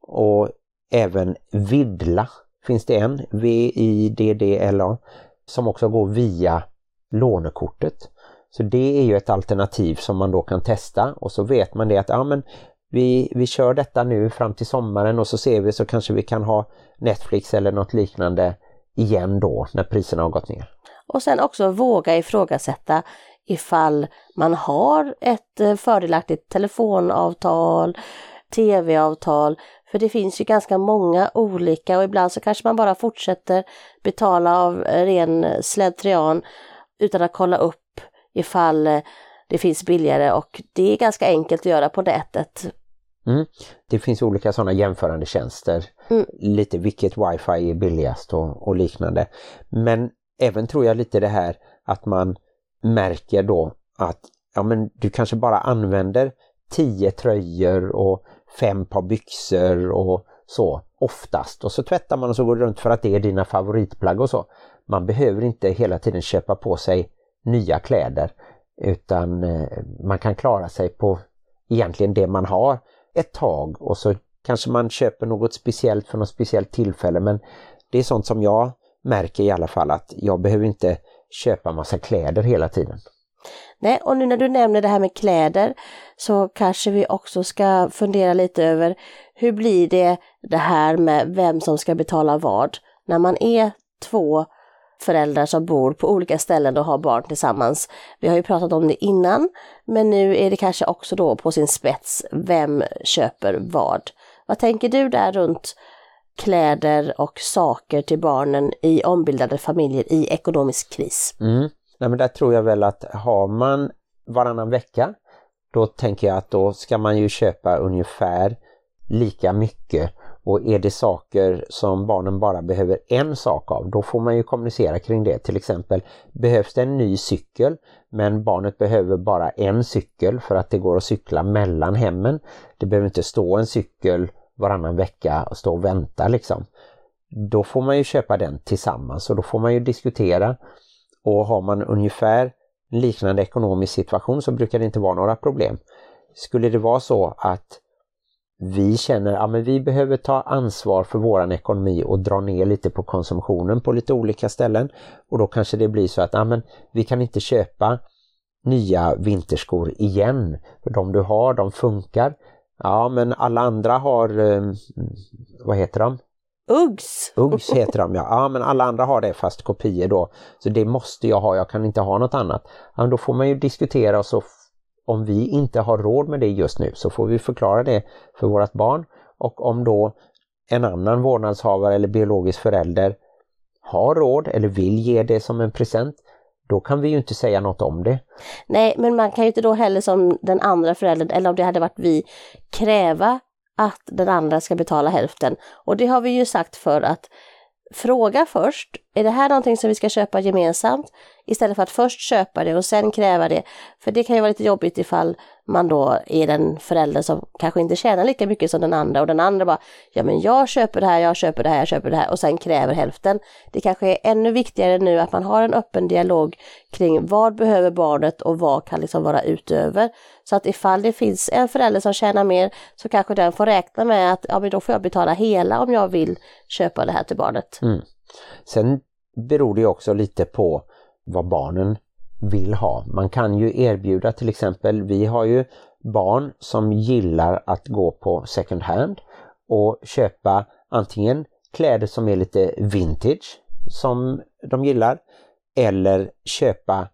och även Vidla finns det en, V-I-D-D-L-A, som också går via lånekortet. Så det är ju ett alternativ som man då kan testa och så vet man det att ja, men vi, vi kör detta nu fram till sommaren och så ser vi så kanske vi kan ha Netflix eller något liknande igen då när priserna har gått ner. Och sen också våga ifrågasätta ifall man har ett eh, fördelaktigt telefonavtal, tv-avtal, för det finns ju ganska många olika och ibland så kanske man bara fortsätter betala av ren slentrian utan att kolla upp ifall eh, det finns billigare och det är ganska enkelt att göra på nätet. Mm. Det finns olika sådana jämförande tjänster. Mm. Lite vilket wifi är billigast och, och, liknande. Men även tror jag lite det här att man märker då att ja men du kanske bara använder tio tröjor och fem par byxor och så oftast och så tvättar man och så går det runt för att det är dina favoritplagg och så. Man behöver inte hela tiden köpa på sig nya kläder utan eh, man kan klara sig på egentligen det man har ett tag och så kanske man köper något speciellt för något speciellt tillfälle men det är sånt som jag märker i alla fall att jag behöver inte köpa massa kläder hela tiden. Nej, och nu när du nämner det här med kläder så kanske vi också ska fundera lite över hur blir det det här med vem som ska betala vad när man är två föräldrar som bor på olika ställen och har barn tillsammans. Vi har ju pratat om det innan, men nu är det kanske också då på sin spets, vem köper vad? Vad tänker du där runt kläder och saker till barnen i ombildade familjer i ekonomisk kris? Mm. Nej, men där tror jag väl att har man varannan vecka, då tänker jag att då ska man ju köpa ungefär lika mycket och är det saker som barnen bara behöver en sak av, då får man ju kommunicera kring det. Till exempel, behövs det en ny cykel men barnet behöver bara en cykel för att det går att cykla mellan hemmen. Det behöver inte stå en cykel varannan vecka och stå och vänta liksom. Då får man ju köpa den tillsammans och då får man ju diskutera och har man ungefär liknande ekonomisk situation så brukar det inte vara några problem. Skulle det vara så att vi känner att ja, vi behöver ta ansvar för våran ekonomi och dra ner lite på konsumtionen på lite olika ställen och då kanske det blir så att ja, men vi kan inte köpa nya vinterskor igen. För de du har, de funkar. Ja, men alla andra har, eh, vad heter de? Uggs! Uggs heter de ja. ja, men alla andra har det fast kopior då. Så det måste jag ha, jag kan inte ha något annat. Ja, då får man ju diskutera och så om vi inte har råd med det just nu så får vi förklara det för vårt barn och om då en annan vårdnadshavare eller biologisk förälder har råd eller vill ge det som en present då kan vi ju inte säga något om det. Nej, men man kan ju inte då heller som den andra föräldern, eller om det hade varit vi, kräva att den andra ska betala hälften. Och det har vi ju sagt för att fråga först, är det här någonting som vi ska köpa gemensamt? Istället för att först köpa det och sen kräva det. För det kan ju vara lite jobbigt ifall man då är den förälder som kanske inte tjänar lika mycket som den andra och den andra bara ja men jag köper det här, jag köper det här, jag köper det här och sen kräver hälften. Det kanske är ännu viktigare nu att man har en öppen dialog kring vad behöver barnet och vad kan liksom vara utöver. Så att ifall det finns en förälder som tjänar mer så kanske den får räkna med att ja men då får jag betala hela om jag vill köpa det här till barnet. Mm. Sen beror det också lite på vad barnen vill ha. Man kan ju erbjuda till exempel, vi har ju barn som gillar att gå på second hand och köpa antingen kläder som är lite vintage som de gillar eller köpa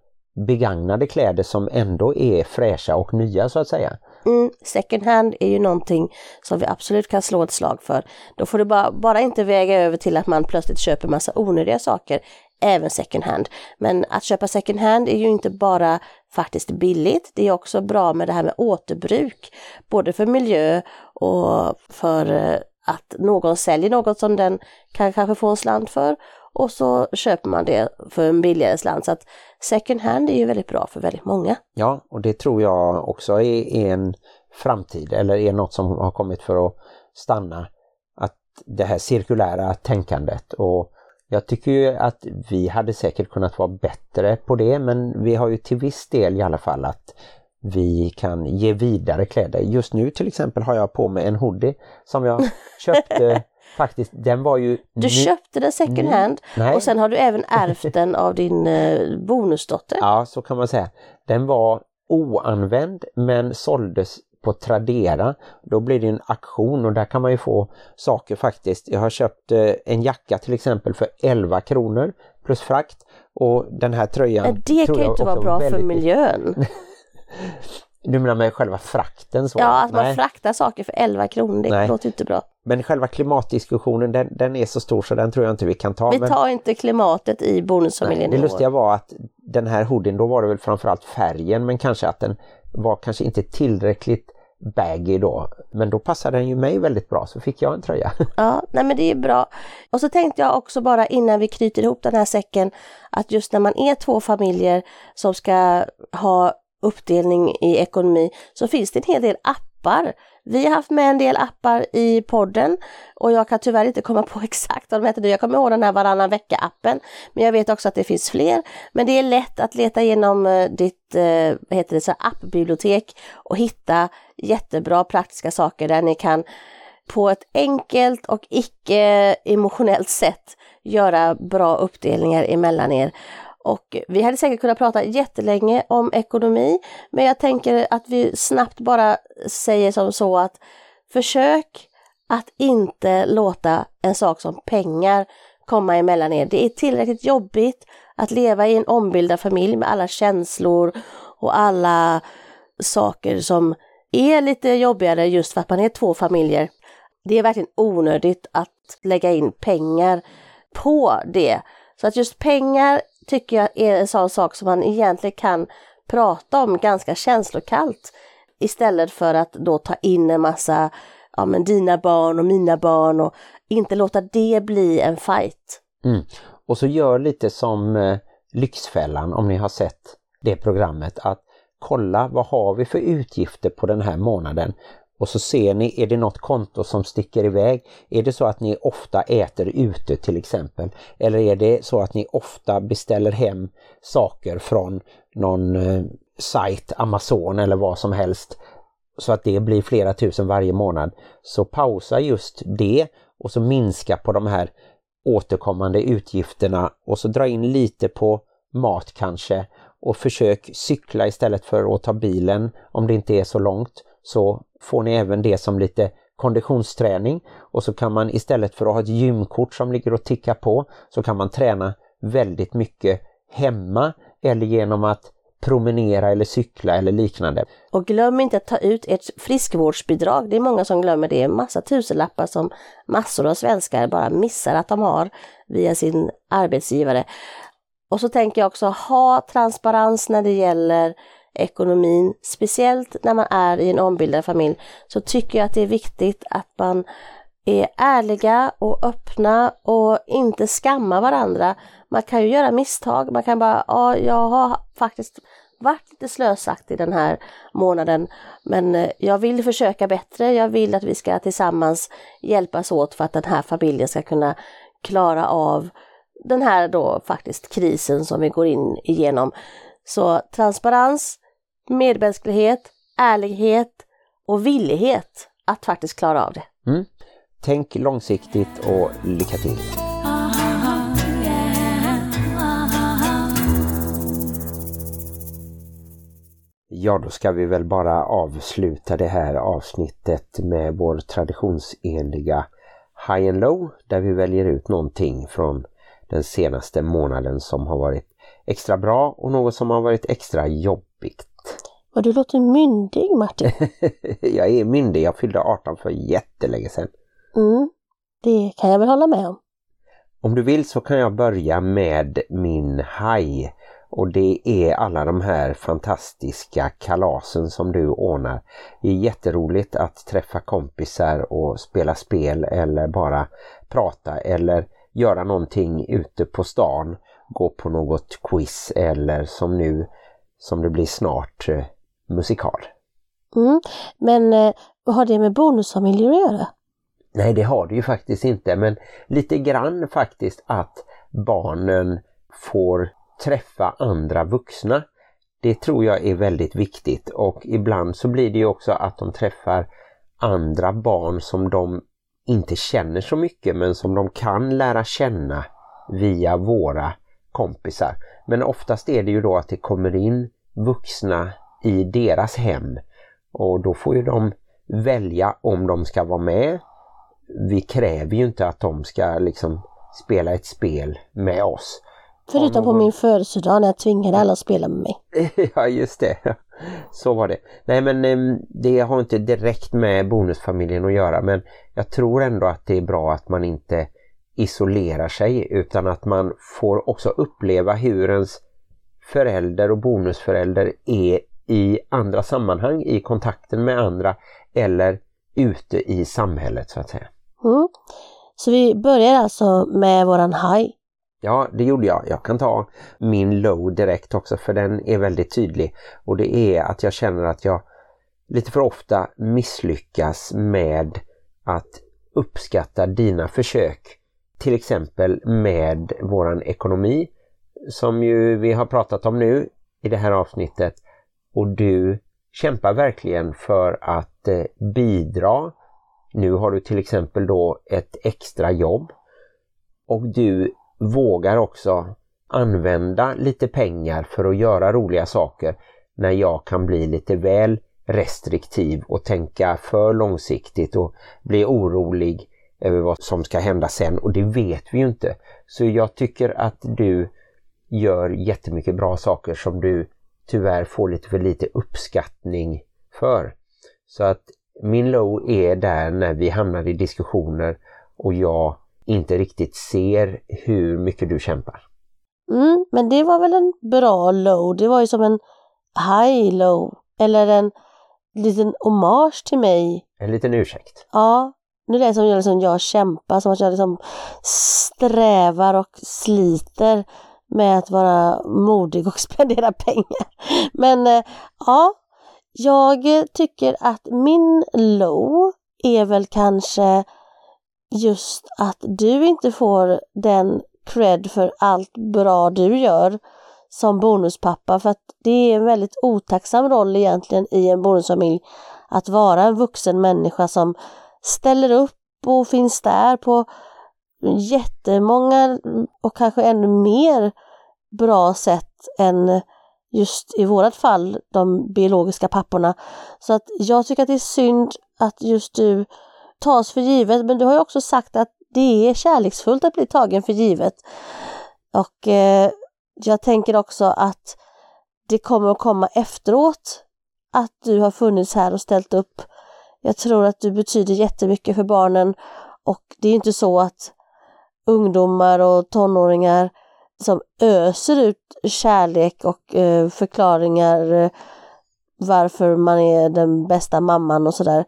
begagnade kläder som ändå är fräscha och nya så att säga. Mm, second hand är ju någonting som vi absolut kan slå ett slag för. Då får det bara, bara inte väga över till att man plötsligt köper massa onödiga saker även second hand. Men att köpa second hand är ju inte bara faktiskt billigt, det är också bra med det här med återbruk, både för miljö och för eh, att någon säljer något som den kan kanske få en slant för och så köper man det för en billigare slant. Så att second hand är ju väldigt bra för väldigt många. Ja, och det tror jag också är, är en framtid eller är något som har kommit för att stanna. Att det här cirkulära tänkandet och jag tycker ju att vi hade säkert kunnat vara bättre på det men vi har ju till viss del i alla fall att vi kan ge vidare kläder. Just nu till exempel har jag på mig en hoodie som jag köpte faktiskt, den var ju... Du köpte den second hand Nej. och sen har du även ärvt den av din eh, bonusdotter. Ja, så kan man säga. Den var oanvänd men såldes på Tradera. Då blir det en aktion och där kan man ju få saker faktiskt. Jag har köpt eh, en jacka till exempel för 11 kronor plus frakt och den här tröjan... Det kan ju inte vara bra för miljön. Du menar med själva frakten? Så? Ja, att man fraktar saker för 11 kronor, det Nej. låter inte bra. Men själva klimatdiskussionen den, den, är så stor så den tror jag inte vi kan ta. Vi men... tar inte klimatet i bonusfamiljen Det lustiga var att den här hoodien, då var det väl framförallt färgen men kanske att den var kanske inte tillräckligt baggy då. Men då passade den ju mig väldigt bra så fick jag en tröja. Ja, nej men det är bra. Och så tänkte jag också bara innan vi knyter ihop den här säcken att just när man är två familjer som ska ha uppdelning i ekonomi så finns det en hel del appar. Vi har haft med en del appar i podden och jag kan tyvärr inte komma på exakt vad de heter. Jag kommer ihåg den här varannan vecka-appen, men jag vet också att det finns fler. Men det är lätt att leta igenom eh, ditt eh, vad heter det, så appbibliotek och hitta jättebra praktiska saker där ni kan på ett enkelt och icke emotionellt sätt göra bra uppdelningar emellan er. Och vi hade säkert kunnat prata jättelänge om ekonomi, men jag tänker att vi snabbt bara säger som så att försök att inte låta en sak som pengar komma emellan er. Det är tillräckligt jobbigt att leva i en ombildad familj med alla känslor och alla saker som är lite jobbigare just för att man är två familjer. Det är verkligen onödigt att lägga in pengar på det. Så att just pengar tycker jag är en sån sak som man egentligen kan prata om ganska känslokallt istället för att då ta in en massa, ja men dina barn och mina barn och inte låta det bli en fight. Mm. Och så gör lite som eh, Lyxfällan om ni har sett det programmet att kolla vad har vi för utgifter på den här månaden och så ser ni, är det något konto som sticker iväg? Är det så att ni ofta äter ute till exempel? Eller är det så att ni ofta beställer hem saker från någon eh, sajt, Amazon eller vad som helst så att det blir flera tusen varje månad. Så pausa just det och så minska på de här återkommande utgifterna och så dra in lite på mat kanske och försök cykla istället för att ta bilen om det inte är så långt så får ni även det som lite konditionsträning och så kan man istället för att ha ett gymkort som ligger och tickar på så kan man träna väldigt mycket hemma eller genom att promenera eller cykla eller liknande. Och glöm inte att ta ut ert friskvårdsbidrag. Det är många som glömmer det. Massa tusenlappar som massor av svenskar bara missar att de har via sin arbetsgivare. Och så tänker jag också ha transparens när det gäller ekonomin, speciellt när man är i en ombildad familj, så tycker jag att det är viktigt att man är ärliga och öppna och inte skamma varandra. Man kan ju göra misstag, man kan bara, ja, jag har faktiskt varit lite slösaktig den här månaden, men eh, jag vill försöka bättre. Jag vill att vi ska tillsammans hjälpas åt för att den här familjen ska kunna klara av den här då faktiskt krisen som vi går in igenom. Så transparens, medmänsklighet, ärlighet och villighet att faktiskt klara av det. Mm. Tänk långsiktigt och lycka till! Ja, då ska vi väl bara avsluta det här avsnittet med vår traditionsenliga High and Low där vi väljer ut någonting från den senaste månaden som har varit extra bra och något som har varit extra jobbigt. Och du låter myndig Martin. jag är myndig, jag fyllde 18 för jättelänge sedan. Mm, det kan jag väl hålla med om. Om du vill så kan jag börja med min haj. Och det är alla de här fantastiska kalasen som du ordnar. Det är jätteroligt att träffa kompisar och spela spel eller bara prata eller göra någonting ute på stan. Gå på något quiz eller som nu, som det blir snart, eh, musikal. Mm. Men eh, vad har det med bonusfamiljer att göra? Nej det har det ju faktiskt inte men lite grann faktiskt att barnen får träffa andra vuxna. Det tror jag är väldigt viktigt och ibland så blir det ju också att de träffar andra barn som de inte känner så mycket men som de kan lära känna via våra kompisar. Men oftast är det ju då att det kommer in vuxna i deras hem och då får ju de välja om de ska vara med. Vi kräver ju inte att de ska liksom spela ett spel med oss. Förutom på min födelsedag när jag tvingade alla att spela med mig. ja just det, så var det. Nej men ehm, det har inte direkt med bonusfamiljen att göra men jag tror ändå att det är bra att man inte isolerar sig utan att man får också uppleva hur ens förälder och bonusförälder är i andra sammanhang, i kontakten med andra eller ute i samhället så att säga. Mm. Så vi börjar alltså med våran haj Ja, det gjorde jag. Jag kan ta min low direkt också för den är väldigt tydlig. Och det är att jag känner att jag lite för ofta misslyckas med att uppskatta dina försök. Till exempel med våran ekonomi som ju vi har pratat om nu i det här avsnittet. Och du kämpar verkligen för att eh, bidra. Nu har du till exempel då ett extra jobb och du vågar också använda lite pengar för att göra roliga saker när jag kan bli lite väl restriktiv och tänka för långsiktigt och bli orolig över vad som ska hända sen och det vet vi ju inte. Så jag tycker att du gör jättemycket bra saker som du tyvärr får lite för lite uppskattning för. Så att min low är där när vi hamnar i diskussioner och jag inte riktigt ser hur mycket du kämpar. Mm, men det var väl en bra low, det var ju som en high low eller en liten hommage till mig. En liten ursäkt. Ja, nu lät det som jag, liksom, jag kämpar, som att jag liksom strävar och sliter med att vara modig och spendera pengar. Men eh, ja, jag tycker att min low är väl kanske just att du inte får den cred för allt bra du gör som bonuspappa för att det är en väldigt otacksam roll egentligen i en bonusfamilj att vara en vuxen människa som ställer upp och finns där på jättemånga och kanske ännu mer bra sätt än just i vårat fall de biologiska papporna. Så att jag tycker att det är synd att just du tas för givet men du har ju också sagt att det är kärleksfullt att bli tagen för givet. Och eh, jag tänker också att det kommer att komma efteråt att du har funnits här och ställt upp. Jag tror att du betyder jättemycket för barnen och det är inte så att ungdomar och tonåringar som öser ut kärlek och eh, förklaringar eh, varför man är den bästa mamman och sådär.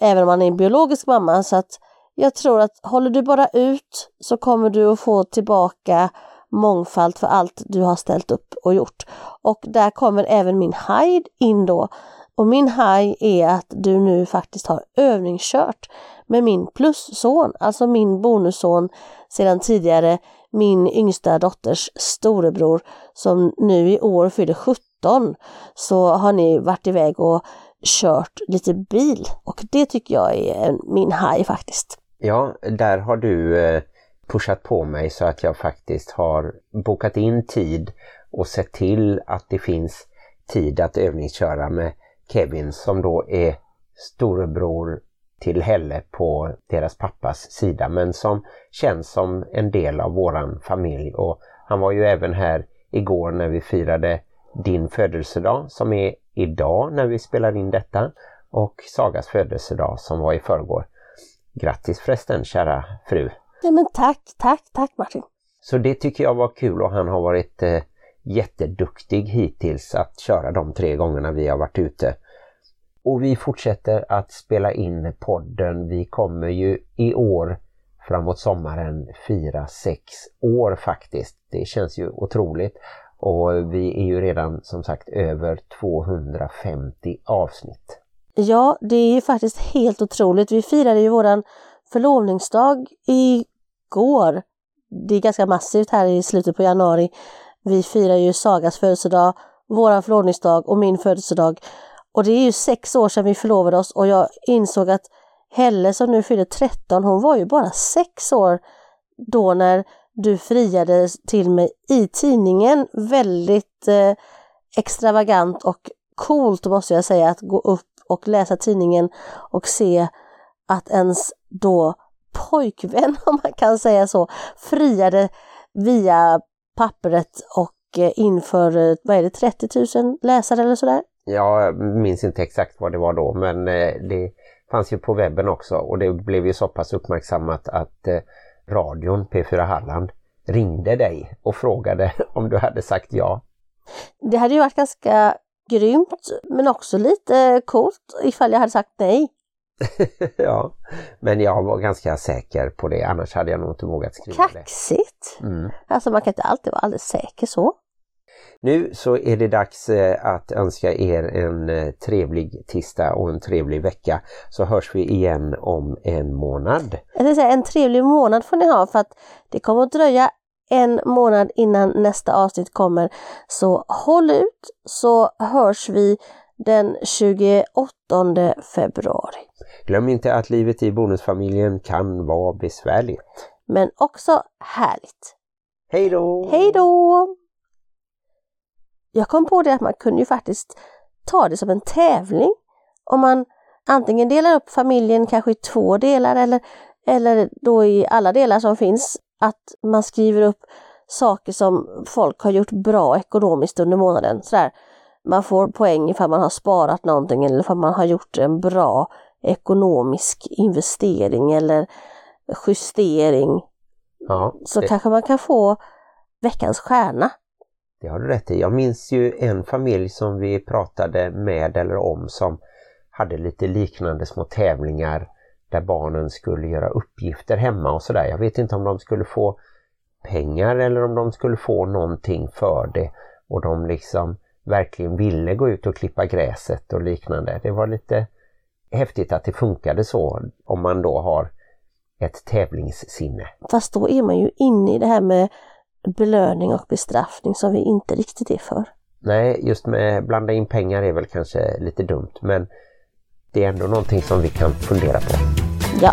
Även om man är en biologisk mamma så att jag tror att håller du bara ut så kommer du att få tillbaka mångfald för allt du har ställt upp och gjort. Och där kommer även min hide in då. Och min haj är att du nu faktiskt har övningskört med min plusson, alltså min bonusson sedan tidigare, min yngsta dotters storebror som nu i år fyller 17 så har ni varit iväg och kört lite bil och det tycker jag är min haj faktiskt. Ja, där har du eh, pushat på mig så att jag faktiskt har bokat in tid och sett till att det finns tid att övningsköra med Kevin som då är storebror till Helle på deras pappas sida men som känns som en del av våran familj och han var ju även här igår när vi firade din födelsedag som är idag när vi spelar in detta och Sagas födelsedag som var i förrgår. Grattis förresten kära fru! Ja, men tack, tack, tack Martin! Så det tycker jag var kul och han har varit eh, jätteduktig hittills att köra de tre gångerna vi har varit ute. Och vi fortsätter att spela in podden. Vi kommer ju i år framåt sommaren fira sex år faktiskt. Det känns ju otroligt. Och vi är ju redan som sagt över 250 avsnitt. Ja, det är ju faktiskt helt otroligt. Vi firade ju våran förlovningsdag igår. Det är ganska massivt här i slutet på januari. Vi firar ju Sagas födelsedag, våran förlovningsdag och min födelsedag. Och det är ju sex år sedan vi förlovade oss och jag insåg att Helle som nu fyller 13, hon var ju bara sex år då när du friade till mig i tidningen. Väldigt eh, extravagant och coolt måste jag säga att gå upp och läsa tidningen och se att ens då pojkvän, om man kan säga så, friade via pappret och eh, inför, eh, vad är det, 30 000 läsare eller sådär? Jag minns inte exakt vad det var då men eh, det fanns ju på webben också och det blev ju så pass uppmärksammat att eh, radion P4 Halland ringde dig och frågade om du hade sagt ja. Det hade ju varit ganska grymt men också lite coolt ifall jag hade sagt nej. ja, men jag var ganska säker på det, annars hade jag nog inte vågat skriva det. Kaxigt! Mm. Alltså man kan inte alltid vara alldeles säker så. Nu så är det dags eh, att önska er en eh, trevlig tisdag och en trevlig vecka. Så hörs vi igen om en månad. Jag säga, en trevlig månad får ni ha för att det kommer att dröja en månad innan nästa avsnitt kommer. Så håll ut så hörs vi den 28 februari. Glöm inte att livet i bonusfamiljen kan vara besvärligt. Men också härligt. Hej då! Hej då! Jag kom på det att man kunde ju faktiskt ta det som en tävling. Om man antingen delar upp familjen kanske i två delar eller, eller då i alla delar som finns. Att man skriver upp saker som folk har gjort bra ekonomiskt under månaden. Sådär. Man får poäng ifall man har sparat någonting eller ifall man har gjort en bra ekonomisk investering eller justering. Ja, Så det, kanske man kan få veckans stjärna det har du rätt i. Jag minns ju en familj som vi pratade med eller om som hade lite liknande små tävlingar där barnen skulle göra uppgifter hemma och sådär. Jag vet inte om de skulle få pengar eller om de skulle få någonting för det och de liksom verkligen ville gå ut och klippa gräset och liknande. Det var lite häftigt att det funkade så om man då har ett tävlingssinne. Fast då är man ju inne i det här med belöning och bestraffning som vi inte riktigt är för. Nej, just med blanda in pengar är väl kanske lite dumt men det är ändå någonting som vi kan fundera på. Ja,